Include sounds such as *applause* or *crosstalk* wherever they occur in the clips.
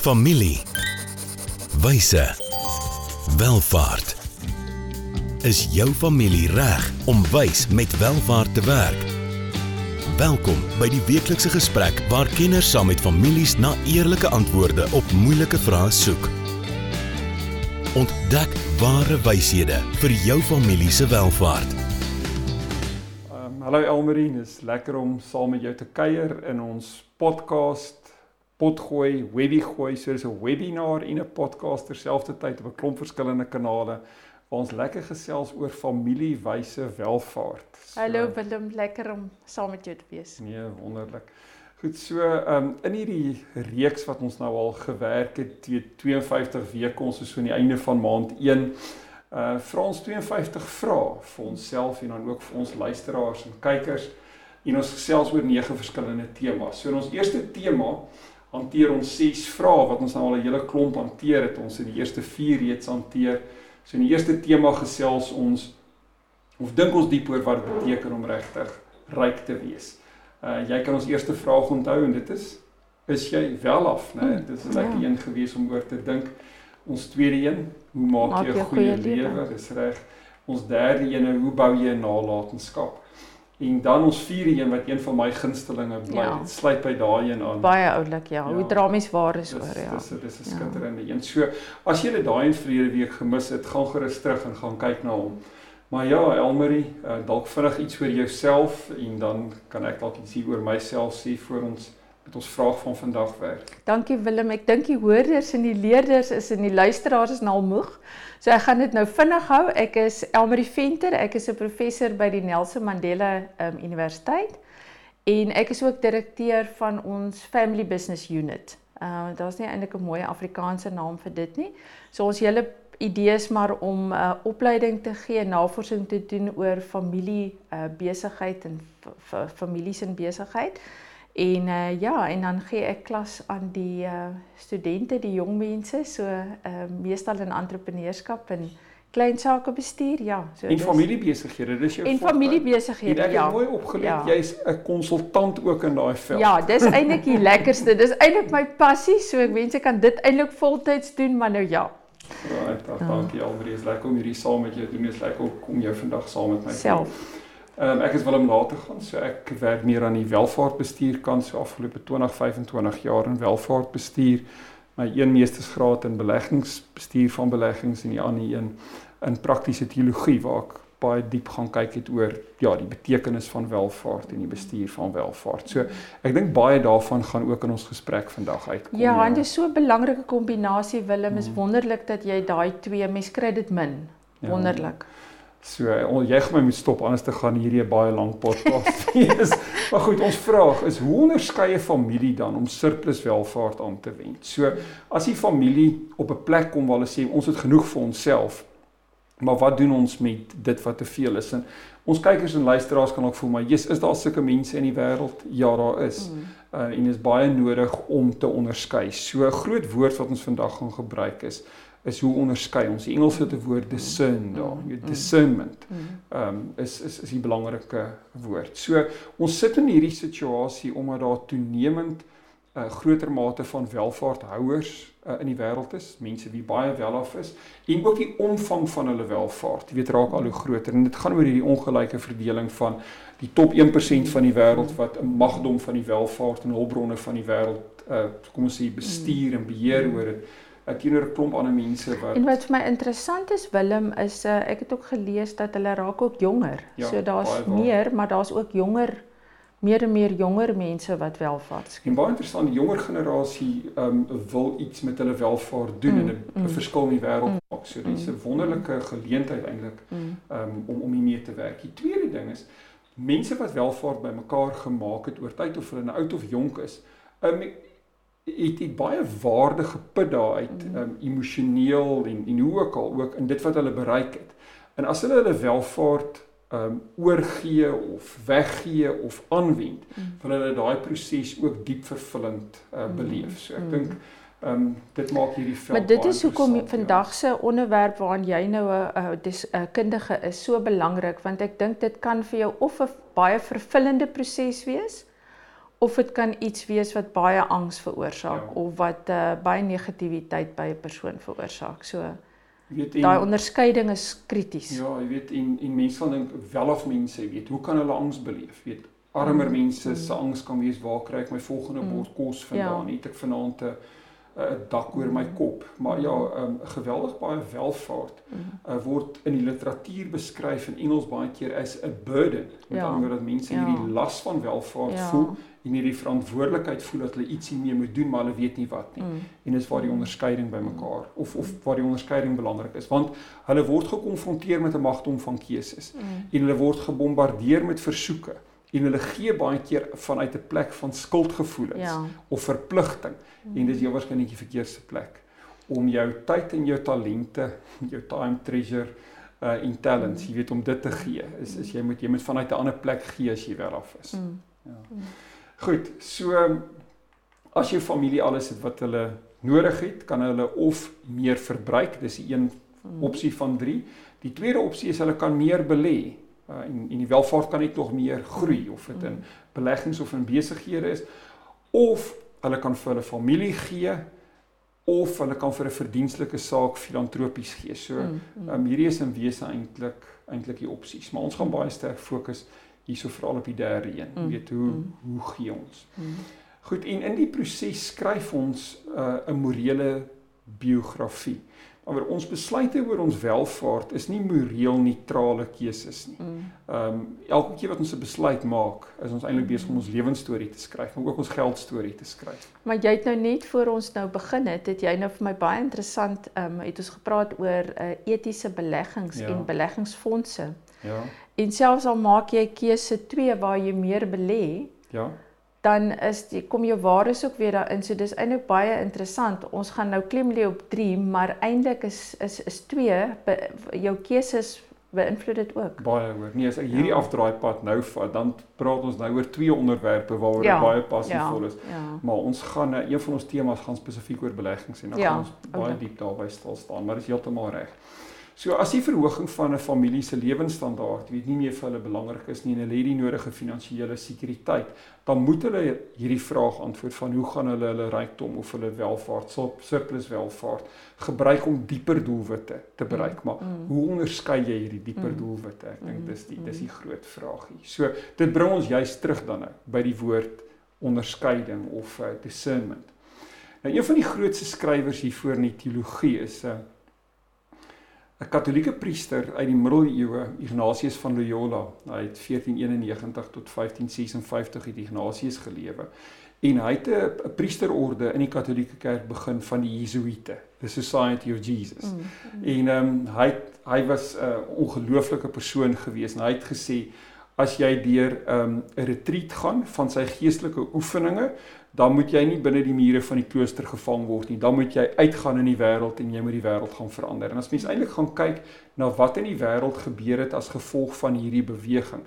Familie. Wyse. Welvaart. Is jou familie reg om wys met welvaart te werk? Welkom by die weeklikse gesprek waar kenners saam met families na eerlike antwoorde op moeilike vrae soek. Ontdek ware wyshede vir jou familie se welvaart. Um, hallo Elmarie, dis lekker om saam met jou te kuier in ons podcast potgooi, webby gooi, so dis 'n webinar en 'n podcast terselfdertyd op 'n klomp verskillende kanale waar ons lekker gesels oor familiewyse welvaart. So, Hallo Willem, lekker om saam met jou te wees. Nee, wonderlik. Goed, so um, in hierdie reeks wat ons nou al gewerk het, 52 weke, ons is so aan die einde van maand 1. Uh vra ons 52 vrae vir onsself en dan ook vir ons luisteraars en kykers. En ons gesels oor nege verskillende temas. So in ons eerste tema hanteer ons ses vrae wat ons nou al 'n hele klomp hanteer het. Ons het die eerste 4 reeds hanteer. So in die eerste tema gesels ons of dink ons diep oor wat dit beteken om regtig ryk te wees. Uh jy kan ons eerste vraag onthou en dit is is jy wel af, né? Nee? Dit is 'n lekker ja. een gewees om oor te dink. Ons tweede een, hoe maak, maak jy 'n goeie lewe? Dis reg. Ons derde een, hoe bou jy 'n nalatenskap? En dan ons vierde een wat een van my gunstelinge bly. Ja. Dit sluit by daai een aan. Baie oulik, ja. ja. Hoe dramies waar is oor, ja. Dis dis 'n skitterende ja. een. So as jy dit daai in verlede week gemis het, gaan gerus terug en gaan kyk na hom. Maar ja, Elmarie, uh, dalk vinnig iets oor jouself en dan kan ek dalk iets oor myself sê voor ons met ons vraag van vandag werk. Dankie Willem. Ek dink die hoorders en die leerders is en die luisteraars is nou moeg. So ek gaan dit nou vinnig hou. Ek is Elmarie Venter. Ek is 'n professor by die Nelson Mandela um, Universiteit en ek is ook direkteur van ons Family Business Unit. Uh daar's nie eintlik 'n mooi Afrikaanse naam vir dit nie. So ons hele idee is maar om 'n uh, opleiding te gee, navorsing te doen oor familie uh, besigheid en families in besigheid. En uh, ja, en dan gee ek klas aan die uh, studente, die jong mense, so uh, meestal in entrepreneurskap en klein sake bestuur, ja. So en familiebesighede, dis jou En familiebesighede, ja. Het mooi opgelet, ja. jy's 'n konsultant ook in daai veld. Ja, dis eintlik die lekkerste. Dis eintlik my passie, so ek wens ek kan dit eintlik voltyds doen, maar nou ja. Right, dankie Almarie, is lekker om hierdie saam met jou te doen. Is lekker om jou vandag saam met my te hê. Ehm um, ek is Willem later gaan, so ek werk meer aan die welvaartbestuur kant so afgelope 20, 25 jaar in welvaartbestuur. My een meestersgraad in beleggingsbestuur van beleggings en die ander een in praktiese teologie waar ek baie diep gaan kyk het oor ja, die betekenis van welvaart en die bestuur van welvaart. So ek dink baie daarvan gaan ook in ons gesprek vandag uitkom. Ja, ja. en dit is so 'n belangrike kombinasie Willem, is mm. wonderlik dat jy daai twee mes kry dit min. Ja. Wonderlik. Ja. So jy gaan my moet stop anders te gaan hierdie 'n baie lang podcast *laughs* wees. maar goed, ons vraag is hoe onderskei 'n familie dan om surplus welvaart aan te wend? So as die familie op 'n plek kom waar hulle sê ons het genoeg vir onsself, maar wat doen ons met dit wat te veel is? En ons kykers en luisteraars kan ook voel maar Jesus, is daar sulke mense in die wêreld? Ja, daar is. Mm. Uh, en is baie nodig om te onderskei. So 'n groot woord wat ons vandag gaan gebruik is is hoe onderskei ons. Die Engelse woord discern daar. Mm, mm, discernment mm. ehm um, is is is 'n belangrike woord. So ons sit in hierdie situasie omdat daar toenemend 'n uh, eh, groter mate van welvaarthouers uh, in die wêreld is, mense wie baie welaf is en ook die omvang van hulle welvaart, jy weet raak al hoe groter. En dit gaan oor hierdie ongelyke verdeling van die top 1% van die wêreld wat 'n magdom van die welvaart en hulpbronne van die wêreld uh, kom ons sê bestuur en beheer oor dit teenoor 'n klomp ander mense wat En wat vir my interessant is Willem is uh, ek het ook gelees dat hulle raak ook jonger. Ja, so daar's meer, maar daar's ook jonger meer en meer jonger mense wat welvaart skep. En baie interessant, die jonger generasie um, wil iets met hulle welvaart doen mm, en 'n mm, verskil in die wêreld mm, maak. So dis 'n mm, wonderlike geleentheid eintlik mm. um, om om hiermee te werk. Die tweede ding is mense wat welvaart bymekaar gemaak het oor tyd of hulle nou oud of jonk is. Um, het het baie waarde geput daaruit mm. um, emosioneel en en hoe ook al ook in dit wat hulle bereik het. En as hulle hulle welvaart um oorgee of weggee of aanwend, mm. wil hulle daai proses ook diep vervullend uh, beleef. So ek mm. dink um dit maak hierdie veld Maar dit is hoekom ja. vandag se onderwerp waaraan jy nou 'n dis 'n kundige is so belangrik want ek dink dit kan vir jou of 'n baie vervullende proses wees of dit kan iets wees wat baie angs veroorsaak Ja. of wat uh, baie negativiteit by 'n persoon veroorsaak. So Jy weet en daai onderskeiding is krities. Ja, jy weet en en mense van dink wel of mense, jy weet, hoe kan hulle angs beleef? Jy weet, armer Mm, mense mm. se angs kan wees waar kry ek my volgende Mm. bord kos vandaan? Ja. Het ek vanaand 'n 'n dak oor my Mm. kop? Maar ja, um, geweldig baie welvaart uh, word in die literatuur beskryf in Engels baie keer as 'n burden. Met Ja. ander woorde dat mense Ja. hierdie las van welvaart Ja. voel en hierdie verantwoordelikheid voel dat hulle ietsie mee moet doen, maar hulle weet nie wat nie. Mm. En dis waar die onderskeiding bymekaar of of waar die onderskeiding belangrik is, want hulle word gekonfronteer met 'n magdom van keuses Mm. en hulle word gebombardeer met versoeke en hulle gee baie keer vanuit 'n plek van skuldgevoelens Ja. of verpligting en dis heel waarskynlik die verkeerde plek om jou tyd en jou talente, jou time treasure uh en talents, jy weet om dit te gee. Is is jy moet jy moet vanuit 'n ander plek gee as jy wel af is. Mm. Ja. Goed, so as jou familie alles het wat hulle nodig het, kan hulle of meer verbruik, dis die een Mm. opsie van 3. Die tweede opsie is hulle kan meer belê. Uh, en en die welvaart kan net nog meer groei of dit in beleggings of in besighede is of hulle kan vir hulle familie gee of hulle kan vir 'n verdienstelike saak filantropies gee. So Mm. Mm. Um, hierdie is in wese eintlik eintlik die opsies, maar ons gaan baie sterk fokus hierso veral op die derde een. Mm, weet hoe mm. hoe gee ons? Mm. Goed, en in die proses skryf ons uh, 'n morele biografie. Maar ons besluite oor ons welvaart is nie moreel neutrale keuses nie. Mm. Ehm um, elke keer wat ons 'n besluit maak, is ons eintlik besig om ons lewensstorie te skryf, maar ook ons geldstorie te skryf. Maar jy het nou net voor ons nou begin het, het jy nou vir my baie interessant ehm um, het ons gepraat oor uh, etiese beleggings Ja. en beleggingsfondse. Ja. En selfs al maak jy keuse 2 waar jy meer belê, Ja. dan is die kom jou waardes ook weer daarin. So dis eintlik baie interessant. Ons gaan nou klem lê op 3, maar eintlik is is is 2 be, jou keuses beïnvloed dit ook. Baie hoor. Nee, as ek hierdie Ja. afdraaipad nou vat, dan praat ons nou oor twee onderwerpe waaroor Ja, baie passievol is. Ja. Maar ons gaan eh, een van ons temas gaan spesifiek oor beleggings en dan Ja, gaan ons baie oké. diep daarby stil staan, maar dis heeltemal reg. So as die verhoging van 'n familie se lewensstandaard weet nie meer vir hulle belangrik is nie en hulle het die nodige finansiële sekuriteit, dan moet hulle hierdie vraag antwoord van hoe gaan hulle hulle rykdom of hulle welvaart, sur- surplus welvaart gebruik om dieper doelwitte te bereik. Maar Mm. hoe onderskei jy hierdie dieper Mm. doelwitte? Ek dink Mm, dis die dis mm. die groot vraagie. So dit bring ons juist terug dan nou by die woord onderskeiding of uh, discernment. Nou een van die grootste skrywers hiervoor in die teologie is 'n uh, 'n Katolieke priester uit die middeleeue, Ignatius van Loyola. Hy het 1491 tot 1556 het Ignatius gelewe. En hy het 'n priesterorde in die Katolieke Kerk begin van die Jesuïte, the Society of Jesus. Mm. En ehm um, hy hy was 'n uh, ongelooflike persoon gewees en hy het gesê as jy deur ehm, 'n um, retreat gaan van sy geestelike oefeninge, dan moet jy nie binne die mure van die klooster gevang word nie. Dan moet jy uitgaan in die wêreld en jy moet die wêreld gaan verander. En as mens eintlik gaan kyk na wat in die wêreld gebeur het as gevolg van hierdie beweging,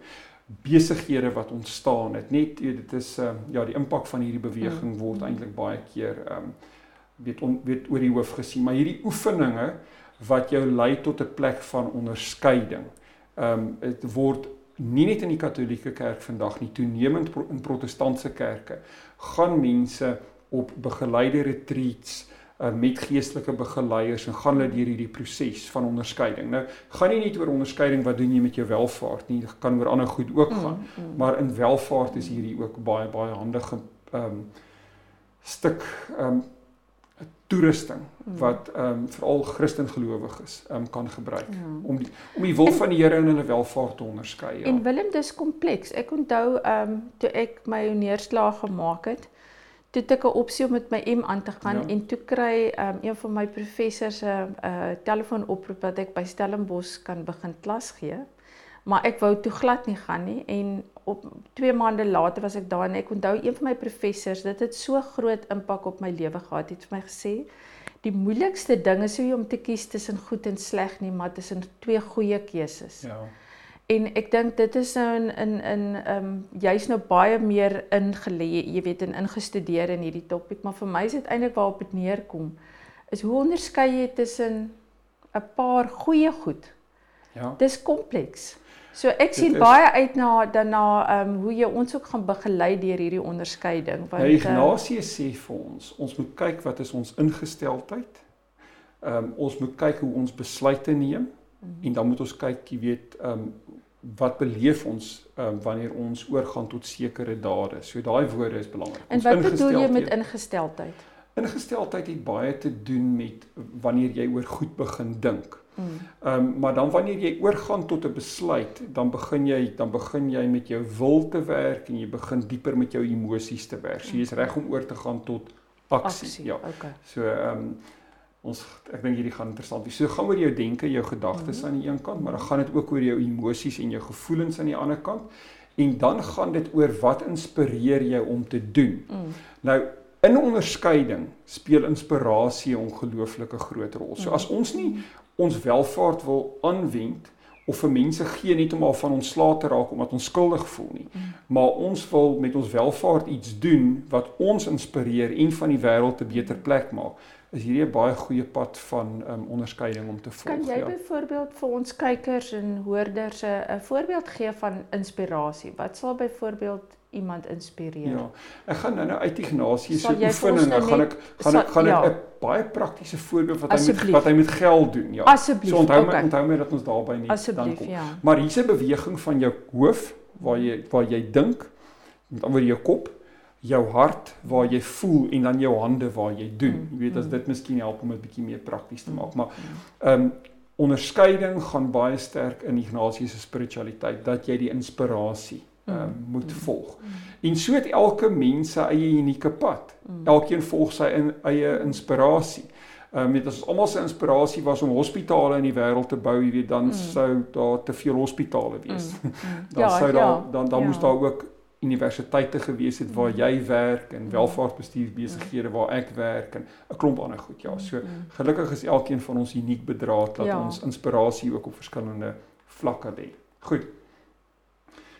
besighede wat ontstaan het, net dit is ehm, ja, die impak van hierdie beweging Mm. word eintlik baie keer ehm um, weet on, weet oor die hoof gesien, maar hierdie oefeninge wat jou lei tot 'n plek van onderskeiding. Ehm um, dit word nie net in die Katolieke Kerk vandag nie, toenemend in protestantse kerke gaan mense op begeleide retreats uh, met geestelike begeleiers en gaan hulle deur hierdie proses van onderskeiding. Nou gaan nie net oor onderskeiding wat doen jy met jou welvaart nie, dit kan oor ander goed ook gaan. Mm, mm. Maar in welvaart is hierdie ook baie baie handige ehm um, stuk ehm um, toerusting wat ehm um, veral Christen gelowiges ehm um, kan gebruik Ja. om die om die wil van die Here in hulle welvaart te onderskei. Ja. En Willem, dis kompleks. Ek onthou ehm um, toe ek my neerslaag gemaak het, toe het ek 'n opsie om met my M aan te gaan Ja. en toe kry ehm um, een van my professors 'n uh, uh, telefoonoproep dat ek by Stellenbosch kan begin klas gee. Maar ek wou toe glad nie gaan nie en op 2 maande later was ek daar en ek onthou een van my professors, dit het so groot impak op my lewe gehad, het vir my gesê die moeilikste ding is nie om te kies tussen goed en sleg nie, maar tussen twee goeie keuses. ja. En ek dink dit is nou in in in ehm um, jy's nou baie meer ingelê, jy weet, en ingestudeer in hierdie topik, maar vir my is dit eintlik waarop dit neerkom. Is hoe onderskei jy tussen 'n paar goeie goed? Ja. Dis kompleks. So ek sien baie uit na dan na ehm um, hoe jy ons ook gaan begelei deur hierdie onderskeiding want uh, Ignatius sê vir ons, ons moet kyk wat is ons ingesteldheid. Ehm um, ons moet kyk hoe ons besluite neem mm -hmm. en dan moet ons kyk, jy weet, ehm um, wat beleef ons um, wanneer ons oorgaan tot sekere dade. So daai woorde is belangrik. En wat bedoel jy met ingesteldheid? Ingesteldheid het baie te doen met wanneer jy oor goed begin dink. Mm. Ehm um, maar dan wanneer jy oorgaan tot 'n besluit, dan begin jy dan begin jy met jou wil te werk en jy begin dieper met jou emosies te werk. So jy's reg om oor te gaan tot aksie. aksie ja. Okay. So ehm um, ons ek dink hierdie gaan interessant wees. So gaan oor jou denke, jou gedagtes mm -hmm. aan die een kant, maar dan gaan dit ook oor jou emosies en jou gevoelens aan die ander kant. En dan gaan dit oor wat inspireer jou om te doen. Mm. Nou in onderskeiding speel inspirasie 'n ongelooflike groot rol. So as ons nie ons welvaart wil aanwend of vir mense gee net om al van ontslae te raak omdat ons skuldig voel nie. Mm. Maar ons wil met ons welvaart iets doen wat ons inspireer en van die wêreld 'n beter plek maak is hierdie 'n baie goeie pad van um, onderskeiding om te volg. Kan jy ja. byvoorbeeld vir ons kykers en hoorders 'n voorbeeld gee van inspirasie? Wat sal byvoorbeeld iemand inspireer? Ja. Ek gaan nou nou uit Ignatius se oefening, nou gaan ek gaan ek gaan ek 'n ja. baie praktiese voorbeeld wat hy met wat hy met geld doen, ja. Asseblief. So onthou okay. my onthou my dat ons daarby nie dan kom. Ja. Maar hier's 'n beweging van jou hoof waar jy waar jy dink met ander jou kop jou hart waar jy voel en dan jou hande waar jy doen. Mm, jy weet as mm. dit miskien help om dit bietjie meer prakties te mm, maak, maar ehm um, onderskeiding gaan baie sterk in Ignatius se spiritualiteit dat jy die inspirasie ehm um, moet volg. En so het elke mens sy eie unieke pad. Elkeen volg sy in, eie inspirasie. Ehm um, dit is almal se inspirasie was om hospitale in die wêreld te bou, jy weet, dan mm. sou daar te veel hospitale wees. Mm. Mm. *laughs* dan ja, sou daar ja, dan dan ja. moes daar ook universiteite gewees het waar jy werk en welvaartbestuursbesighede waar ek werk en 'n klomp ander goed. Ja, so gelukkig is elkeen van ons uniek bedraad dat ja. ons inspirasie ook op verskillende vlakke lê. Goed.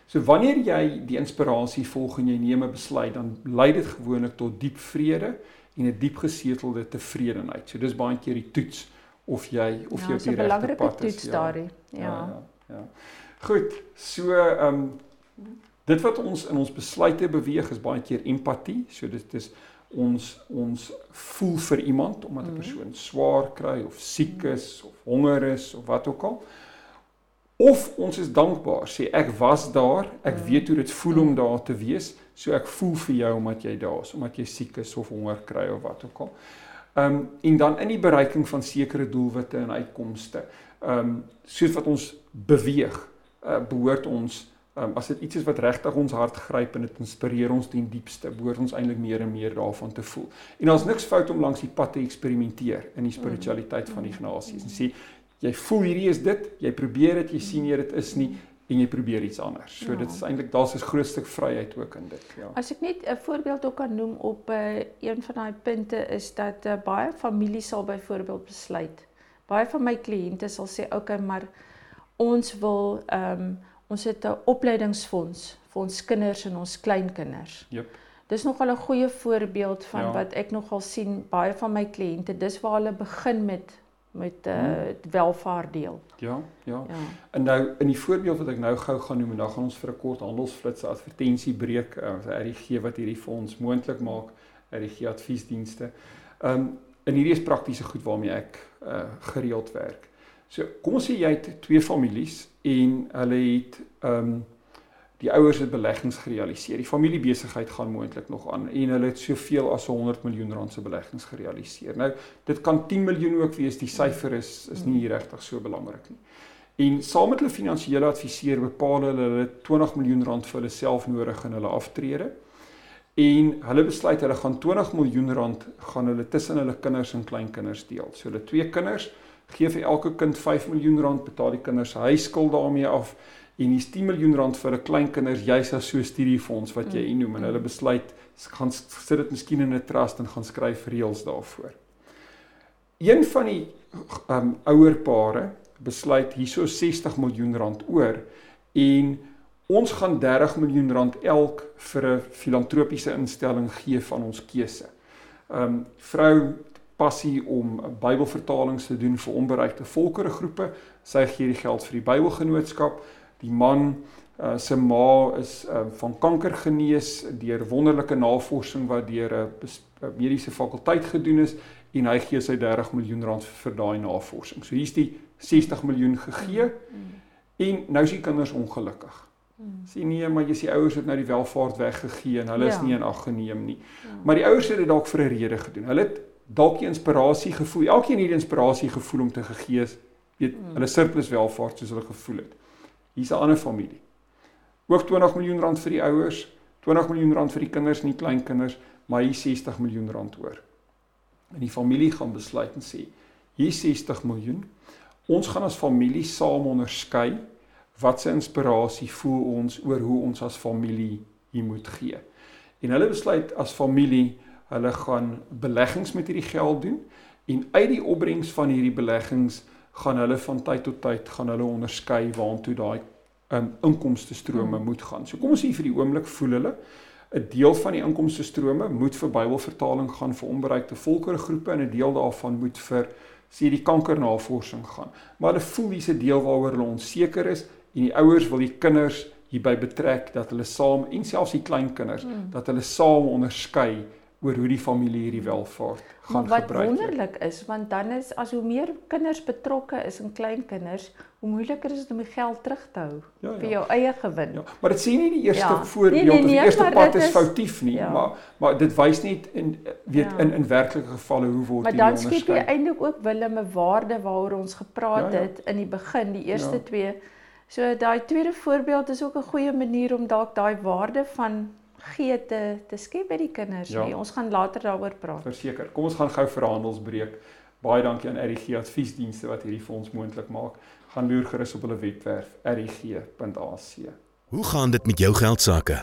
So wanneer jy die inspirasie volg en jy neem 'n besluit, dan lei dit gewoonlik tot diep vrede en 'n diep gesetelde tevredenheid. So dis baie keer die toets of jy of ja, jy op die regte pad is. Ja. Daardie. Ja. Ja, ja. Ja. Goed. So ehm um, Dit wat ons in ons besluite beweeg is baie keer empatie. So dit is ons ons voel vir iemand omdat 'n mhm. persoon swaar kry of siek is of honger is of wat ook al. Of ons is dankbaar, sê ek was daar, ek mhm. weet hoe dit voel om daar te wees, so ek voel vir jou omdat jy daar is, omdat jy siek is of honger kry of wat ook al. Ehm um, en dan in die bereiking van sekere doelwitte en uitkomste. Ehm um, soos wat ons beweeg, uh, behoort ons Um, as dit iets is wat regtig ons hart gryp en dit inspireer ons ten diepste, behoort ons eintlik meer en meer daarvan te voel. En daar's niks fout om langs die pad te eksperimenteer in die spiritualiteit van Ignatius en sê jy voel hierdie is dit, jy probeer dit, jy sien jy dit is nie en jy probeer iets anders. So ja. dit is eintlik daar's 'n groot stuk vryheid ook in dit, ja. As ek net 'n voorbeeld ook kan noem op 'n uh, eh, een van daai punte is dat uh, baie families sal byvoorbeeld besluit. Baie van my kliënte sal sê, "Oké, okay, maar ons wil ehm um, Ons het 'n opleidingsfonds vir ons kinders en ons kleinkinders. Jep. Dis nogal 'n goeie voorbeeld van ja. wat ek nogal sien baie van my kliënte. Dis waar hulle begin met met uh, welvaart deel. Ja, ja, ja. En nou in die voorbeeld wat ek nou gou gaan noem en dan gaan ons vir 'n kort handelsflits advertensie breek, uh, eh, RG wat hierdie vir ons moontlik maak, RG adviesdienste. Ehm um, en hierdie is praktiese goed waarmee ek uh, gereeld werk. So kom ons sê jy het twee families en hulle het ehm um, die ouers het beleggings gerealiseer. Die familiebesigheid gaan moontlik nog aan en hulle het soveel as 100 miljoen rand se beleggings gerealiseer. Nou dit kan 10 miljoen ook wees. Die syfer is is nie regtig so belangrik nie. En saam met hulle finansiële adviseur bepaal hulle hulle 20 miljoen rand vir hulle self nodig in hulle aftrede. En hulle besluit hulle gaan 20 miljoen rand gaan hulle tussen hulle kinders en kleinkinders deel. So hulle twee kinders gee vir elke kind 5 miljoen rand betaal die kinders huiskuld daarmee af en hier's 10 miljoen rand vir hulle kleinkinders juis as so 'n studiefonds wat jy mm. noem en hulle besluit gaan sit dit miskien in 'n trust en gaan skryf reëls daarvoor. Een van die um ouerpare besluit hierso 60 miljoen rand oor en ons gaan 30 miljoen rand elk vir 'n filantropiese instelling gee van ons keuse. Um vrou passie om Bybelvertalings te doen vir onbereikte volkeregroepe. Sy gee die geld vir die Bybelgenootskap. Die man uh, se ma is uh, van kanker genees deur wonderlike navorsing wat deur 'n mediese fakulteit gedoen is en hy gee sy 30 miljoen rand vir, daai navorsing. So hier's die 60 miljoen gegee en nou is die kinders ongelukkig. Sien nee, maar jy sê ouers het nou die welvaart weggegee en hulle ja. is nie in ag geneem nie. Ja. Maar die ouers het dit dalk vir 'n rede gedoen. Hulle het dalk die inspirasie gevoel. Elkeen het die inspirasie gevoel om te gegee, weet, hmm. hulle surplus welvaart soos hulle gevoel het. Hier's 'n ander familie. Ook 20 miljoen rand vir die ouers, 20 miljoen rand vir die kinders en die kleinkinders, maar hier 60 miljoen rand oor. En die familie gaan besluit en sê, hier 60 miljoen. Ons gaan as familie saam onderskei wat se inspirasie voel ons oor hoe ons as familie hier moet gee. En hulle besluit as familie hulle gaan beleggings met hierdie geld doen en uit die opbrengs van hierdie beleggings gaan hulle van tyd tot tyd gaan hulle onderskei waartoe daai um, inkomste strome hmm. moet gaan. So kom ons sê vir die oomblik voel hulle 'n deel van die inkomste strome moet vir Bybelvertaling gaan vir onbereikte volkeregroepe en 'n deel daarvan moet vir sê die kankernavorsing gaan. Maar hulle voel dis 'n deel waaroor hulle onseker is en die ouers wil die kinders hierby betrek dat hulle saam en selfs die kleinkinders hmm. dat hulle saam onderskei oor hoe die familie hierdie welvaart gaan wat gebruik. Wat wonderlik is, want dan is as hoe meer kinders betrokke is en kleinkinders, hoe moeiliker is dit om die geld terug te hou ja, ja. vir jou eie gewin. Ja, maar dit sê nie die eerste ja. voorbeeld nee, nee, nee, of die eerste pad is, is foutief nie, ja. maar maar dit wys net in weet ja. in in werklike gevalle hoe word dit onderskei. Maar dan skep jy eintlik ook Willem 'n waarde waaroor ons gepraat ja, ja. het in die begin, die eerste ja. twee. So daai tweede voorbeeld is ook 'n goeie manier om dalk daai waarde van gee te te skep by die kinders ja. nie. Ons gaan later daaroor praat. Verseker. Kom ons gaan gou vir handelsbreek. Baie dankie aan RGG Adviesdienste wat hierdie vir ons moontlik maak. Gaan loer gerus op hulle webwerf rg.ac. Hoe gaan dit met jou geld sake?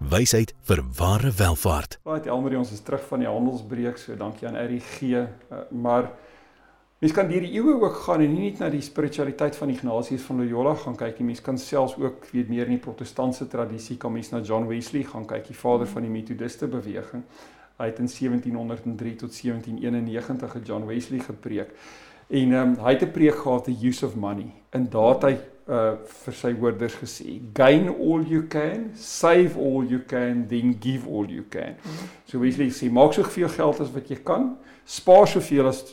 wysheid vir ware welvaart. Baie Elmarie, ons is terug van die handelsbreek, so dankie aan RG. Uh, eh, maar mens kan deur die eeue ook gaan en nie net na die spiritualiteit van Ignatius van Loyola gaan kyk nie. Mens kan selfs ook weet meer in die protestantse tradisie kan mens na John Wesley gaan kyk, die vader van die metodiste beweging. Hy het in 1703 tot 1791 'n John Wesley gepreek. En ehm um, hy het 'n preek gehad the use of money. In daardie uh vir sy hoorders gesê, gain all you can, save all you can, then give all you can. So Wesley sê maak soveel geld as wat jy kan, spaar soveel as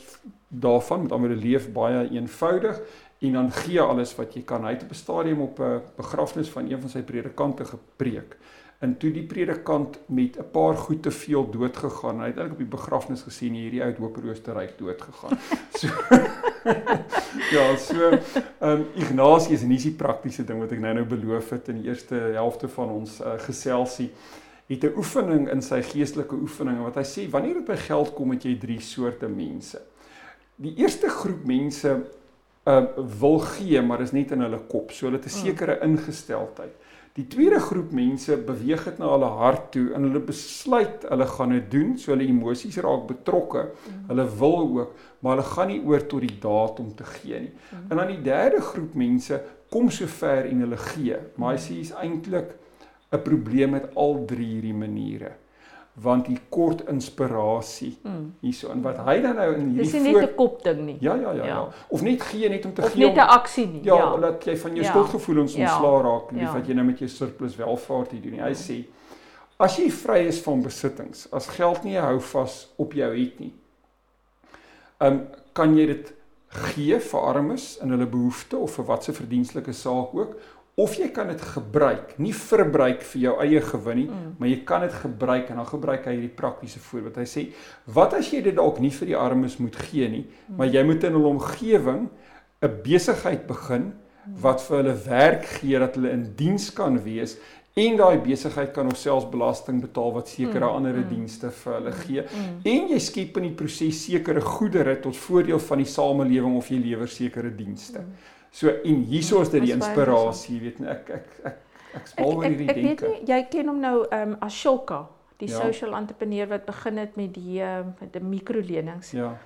daarvan, met ander leef baie eenvoudig en dan gee alles wat jy kan. Hy het op 'n stadium op 'n begrafnis van een van sy predikante gepreek en toe die predikant met 'n paar goed te veel dood gegaan. Hy het eintlik op die begrafnis gesien hierdie ou het hopeloosryk dood gegaan. *laughs* So *laughs* Ja, so ehm um, Ignatius en dis die praktiese ding wat ek nou-nou beloof het in die eerste helfte van ons uh, geselsie het 'n oefening in sy geestelike oefeninge wat hy sê wanneer dit by geld kom het jy drie soorte mense. Die eerste groep mense uh wil gee maar is net in hulle kop. So hulle het 'n mm. sekere ingesteldheid. Die tweede groep mense beweeg dit na hulle hart toe en hulle besluit hulle gaan dit doen, so hulle emosies raak betrokke. Hulle wil ook, maar hulle gaan nie oor tot die daad om te gee nie. Mm. En dan die derde groep mense kom so ver en hulle gee, maar hy sê is eintlik 'n probleem met al drie hierdie maniere want die kort inspirasie mm. hierso en wat hy dan nou in hierdie Dis nie net 'n kop ding nie. Ja, ja ja ja. ja. Of net gee net om te of gee. Of net 'n aksie nie. Ja, ja, dat jy van jou ja. skuldgevoelens ja. ontslaa raak, lief ja. wat jy nou met jou surplus welvaart hier doen nie. Hy ja. sê as jy vry is van besittings, as geld nie 'n hou vas op jou het nie. Um kan jy dit gee vir armes in hulle behoeftes of vir watse verdienstelike saak ook of jy kan dit gebruik, nie verbruik vir jou eie gewin nie, mm. maar jy kan dit gebruik en dan gebruik hy hierdie praktiese voorbeeld. Hy sê, wat as jy dit dalk nie vir die armes moet gee nie, mm. maar jy moet in 'n omgewing 'n besigheid begin mm. wat vir hulle werk gee dat hulle in diens kan wees en daai besigheid kan homself belasting betaal wat sekere mm. ander mm. dienste vir hulle gee mm. en jy skep in die proses sekere goedere tot voordeel van die samelewing of jy lewer sekere dienste. Mm. So en hieso is dit die inspirasie, weet net ek ek ek ek smal oor hierdie denke. Ek weet nie jy ken hom nou ehm um, Ashoka, die Ja. social entrepreneur wat begin het met die uh, met die mikrolenings. Ja.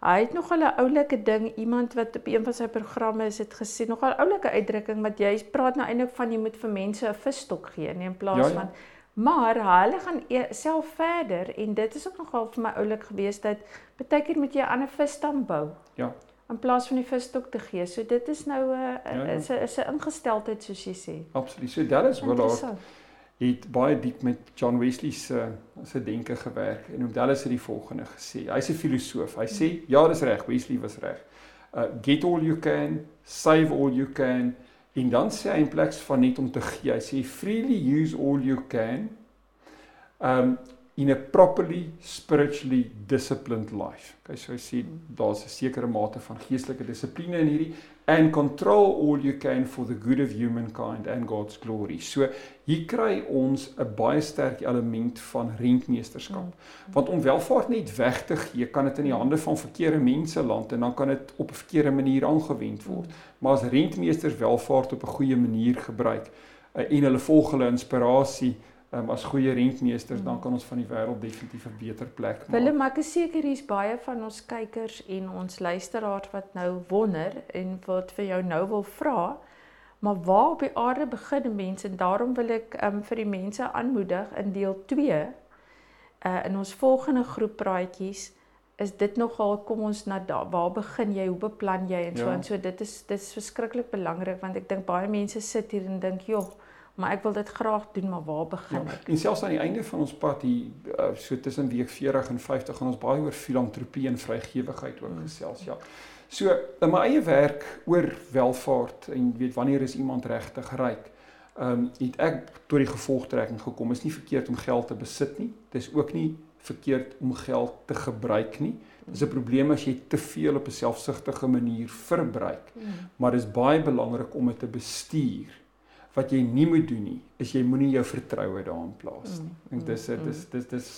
Hy het nogal 'n oulike ding, iemand wat op een van sy programme is het gesê, nogal 'n oulike uitdrukking wat jy praat nou eintlik van jy moet vir mense 'n visstok gee, nie in plaas Ja, ja. van maar hulle gaan e self verder en dit is ook nogal vir my oulik gewees dat baie keer moet jy 'n ander visstam bou Ja. In plaas van die visstok te gee. So dit is nou 'n Ja, ja. is 'n is 'n ingesteldheid soos jy sê. Absoluut. So Dallas Willard het baie diep met John Wesley se se denke gewerk en op Dallas het die volgende gesê. Hy's 'n filosoof. Hy sê ja, dis reg, Wesley was reg. Uh get all you can, save all you can en dan sê hy in plaas van net om te gee, hy sê freely use all you can um in a properly spiritually disciplined life. Okay, so hy sê daar's 'n sekere mate van geestelike dissipline in hierdie and control all you can for the good of humankind and God's glory. So hier kry ons 'n baie sterk element van rentmeesterskap. Want om welvaart net weg te gee, kan dit in die hande van verkeerde mense land en dan kan dit op 'n verkeerde manier aangewend word. Maar as rentmeesters welvaart op 'n goeie manier gebruik uh, en hulle volg hulle inspirasie um, as goeie rentmeesters, dan kan ons van die wêreld definitief 'n beter plek maak. Willem, ek is seker hier's baie van ons kykers en ons luisteraars wat nou wonder en wat vir jou nou wil vra, maar waar op die aarde begin 'n mens en daarom wil ek um, vir die mense aanmoedig in deel 2 uh in ons volgende groep praatjies is dit nogal kom ons na daar waar begin jy hoe beplan jy en so Ja. en so dit is dit is verskriklik belangrik want ek dink baie mense sit hier en dink joh maar ek wil dit graag doen maar waar begin Ja, ek en selfs aan die einde van ons pad hier uh, so tussen week 40 en 50 gaan ons baie oor filantropie en vrygewigheid ook Mm. gesels, ja. So in my eie werk oor welvaart en weet wanneer is iemand regtig ryk? Ehm um, het ek tot die gevolgtrekking gekom is nie verkeerd om geld te besit nie. Dis ook nie verkeerd om geld te gebruik nie. Dis 'n probleem as jy te veel op 'n selfsugtige manier verbruik. Maar dis baie belangrik om dit te bestuur. Wat jy nie moet doen nie, is jy moenie jou vertroue daarin plaas nie. Ek dink dis Mm, dis dis dis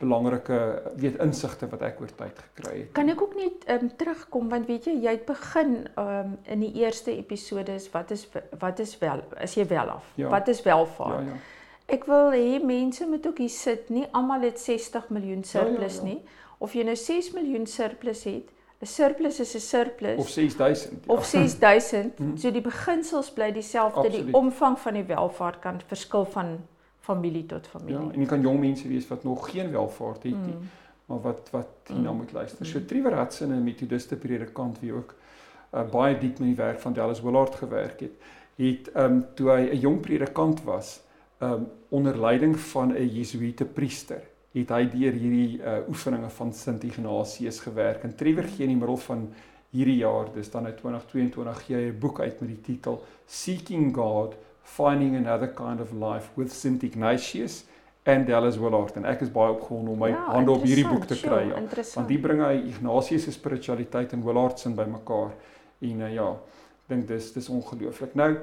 belangrike weet insigte wat ek oor tyd gekry het. Kan ek ook net ehm um, terugkom want weet jy jy het begin ehm um, in die eerste episode is wat is wat is wel is jy wel af? Ja. Wat is welvaart? Ja ja. Ek wil hê mense moet ook hier sit. Nie almal het 60 miljoen Ja, ja, surplus ja. nie. Of jy nou 6 miljoen surplus het, 'n surplus is 'n surplus Of 6000. Ja. of 6000, Mhm. so die beginsels bly dieselfde. Die omvang van die welvaart kan verskil van familie tot Ja, familie. en jy kan jong mense wees wat nog geen welvaart het nie, Mm. maar wat wat hierna Mm. moet luister. So Mm. Trevor Hudson, 'n metodiste predikant wie ook uh, baie diep met die werk van Dallas Willard gewerk het, het um, toe hy 'n jong predikant was, um, onder leiding van 'n Jesuïete priester, het hy deur hierdie uh, oefeninge van Sint Ignatius gewerk. En Trevor gee in die middel van hierdie jaar, dis dan uit 2022 gee hy 'n boek uit met die titel Seeking God: Finding Another Kind of Life with St Ignatius and Dallas Willard. En ek is baie opgewonde om my Ja, hande op hierdie boek te kry. Ja. Want die bring hy Ignatius se spiritualiteit en Willard se bymekaar. En uh, ja, ek dink dis dis ongelooflik. Nou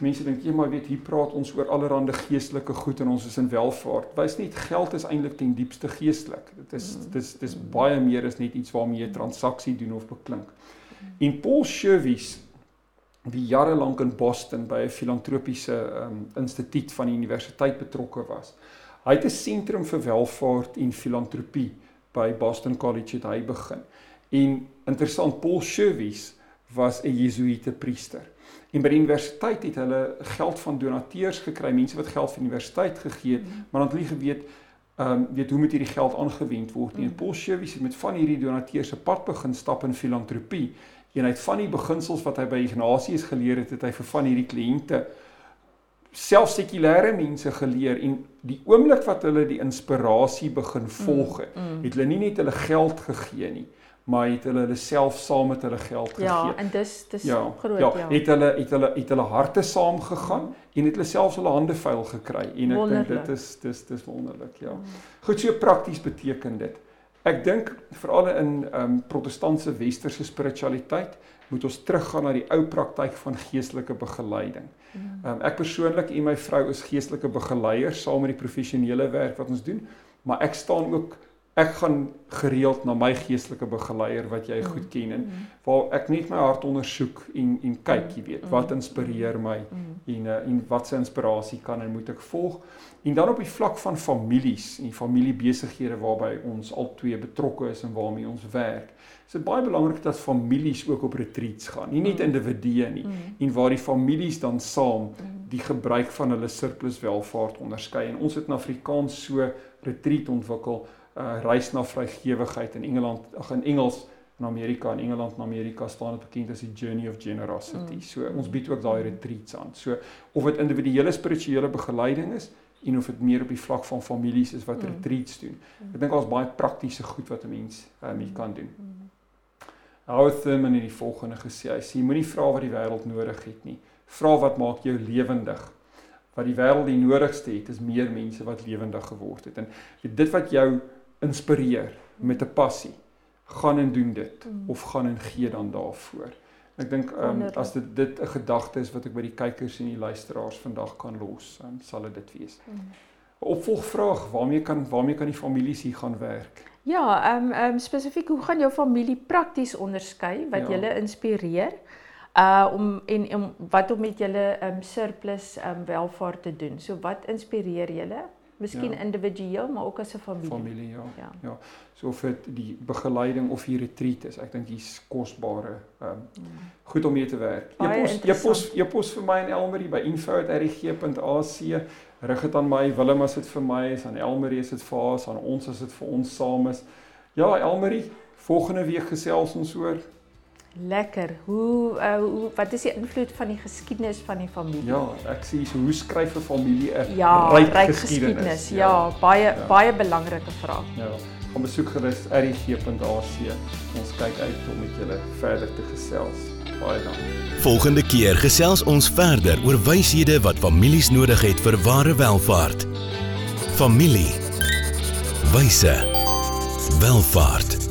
mense dink jy maar weet hier praat ons oor allerlei geestelike goed en ons is in welvaart. Wys net geld is eintlik ten diepste geestelik. Dit is Mm. dis dis baie meer as net iets waarmee jy transaksie doen of beklink. En Paul Sherwis wie jare lank in Boston by 'n filantropiese um, instituut van die universiteit betrokke was. Hy het 'n sentrum vir welvaart en filantropie by Boston College het hy begin. En interessant Paul Sherwis was 'n Jesuïete priester. En by die universiteit het hulle geld van donateurs gekry, mense wat geld vir die universiteit gegee het, maar dan het hulle geweet ehm um, weet hoe moet hierdie geld aangewend word nie. En Mm. Paul Sherwis het met van hierdie donateurs se pad begin stap in filantropie. En hy het van die beginsels wat hy by Ignatius geleer het, het hy vir van hierdie kliënte self sekulêre mense geleer en die oomblik wat hulle die inspirasie begin volg het, Mm. het hulle nie net hulle geld gegee nie, maar het hulle hulle self saam met hulle geld gegee. Ja, en dis dis Ja, groot ja, ja. het hulle het hulle het hulle harte saamgegaan en het hulle selfs hulle hande vuil gekry en ek dink dit is dis dis wonderlik, ja. Goed, so prakties beteken dit. Ek dink veral in ehm um, protestantse westerse spiritualiteit moet ons teruggaan na die ou praktyk van geestelike begeleiding. Mm. Ehm um, ek persoonlik en my vrou is geestelike begeleiers saam met die professionele werk wat ons doen, maar ek staan ook ek gaan gereeld na my geestelike begeleier wat jy goed ken en waar ek net my hart ondersoek en en kyk, jy weet, wat inspireer my en uh, en wat se inspirasie kan en moet ek volg? En dan op die vlak van families en familiebesighede waarby ons al twee betrokke is en waarmee ons werk. Is dit baie belangrik dat families ook op retreats gaan, nie net individue nie, en waar die families dan saam die gebruik van hulle surplus welvaart onderskei. En ons het in Afrikaans so retreat ontwikkel uh reis na vrygewigheid in Engeland ag in Engels in Amerika en Engeland en Amerika staan dit bekend as die Journey of Generosity. Mm. So ons bied ook daai retreats aan. So of dit individuele spirituele begeleiding is en of dit meer op die vlak van families is wat mm. retreats doen. Ek dink daar's baie praktiese goed wat 'n mens um, hier kan doen. Mm. Howard Thurman het die volgende gesê: Hy sê moenie vra wat die wêreld nodig het nie. Vra wat maak jou lewendig wat die wêreld die nodigste het is meer mense wat lewendig geword het en dit wat jou inspireer met 'n passie. Gaan en doen dit mm. of gaan en gee dan daarvoor. Ek dink um, as dit dit 'n gedagte is wat ek by die kykers en die luisteraars vandag kan los, dan sal dit dit wees. 'n mm. Opvolgvraag, waarmee kan waarmee kan die families hier gaan werk? Ja, ehm um, ehm um, spesifiek hoe gaan jou familie prakties onderskei wat ja. julle inspireer? Uh om en om wat om met julle um, surplus um, welvaart te doen. So wat inspireer julle? Miskien ja. individueel, maar ook as 'n familie. Familie, ja. Ja. ja. So of dit die begeleiding of die retreat is, ek dink dis kosbare ehm um, mm. goed om mee te werk. Jy pos jy pos jy pos vir my en Elmarie by info@rg.ac. Rig dit aan my, Willem as dit vir my is, aan Elmarie is dit vir haar, aan ons as dit vir ons saam is. Ja, Elmarie, volgende week gesels ons oor Lekker. Hoe uh hoe wat is die invloed van die geskiedenis van die familie? Ja, ek sê so hoe skryf 'n familie 'n ja, ryk, ryk geskiedenis? geskiedenis? Ja, ja, baie ja. baie belangrike vraag. Ja. Kom besoek gerus rg.ac. Ons kyk uit om met julle verder te gesels. Baie dankie. Volgende keer gesels ons verder oor wyshede wat families nodig het vir ware welvaart. Familie. Wyse. Welvaart.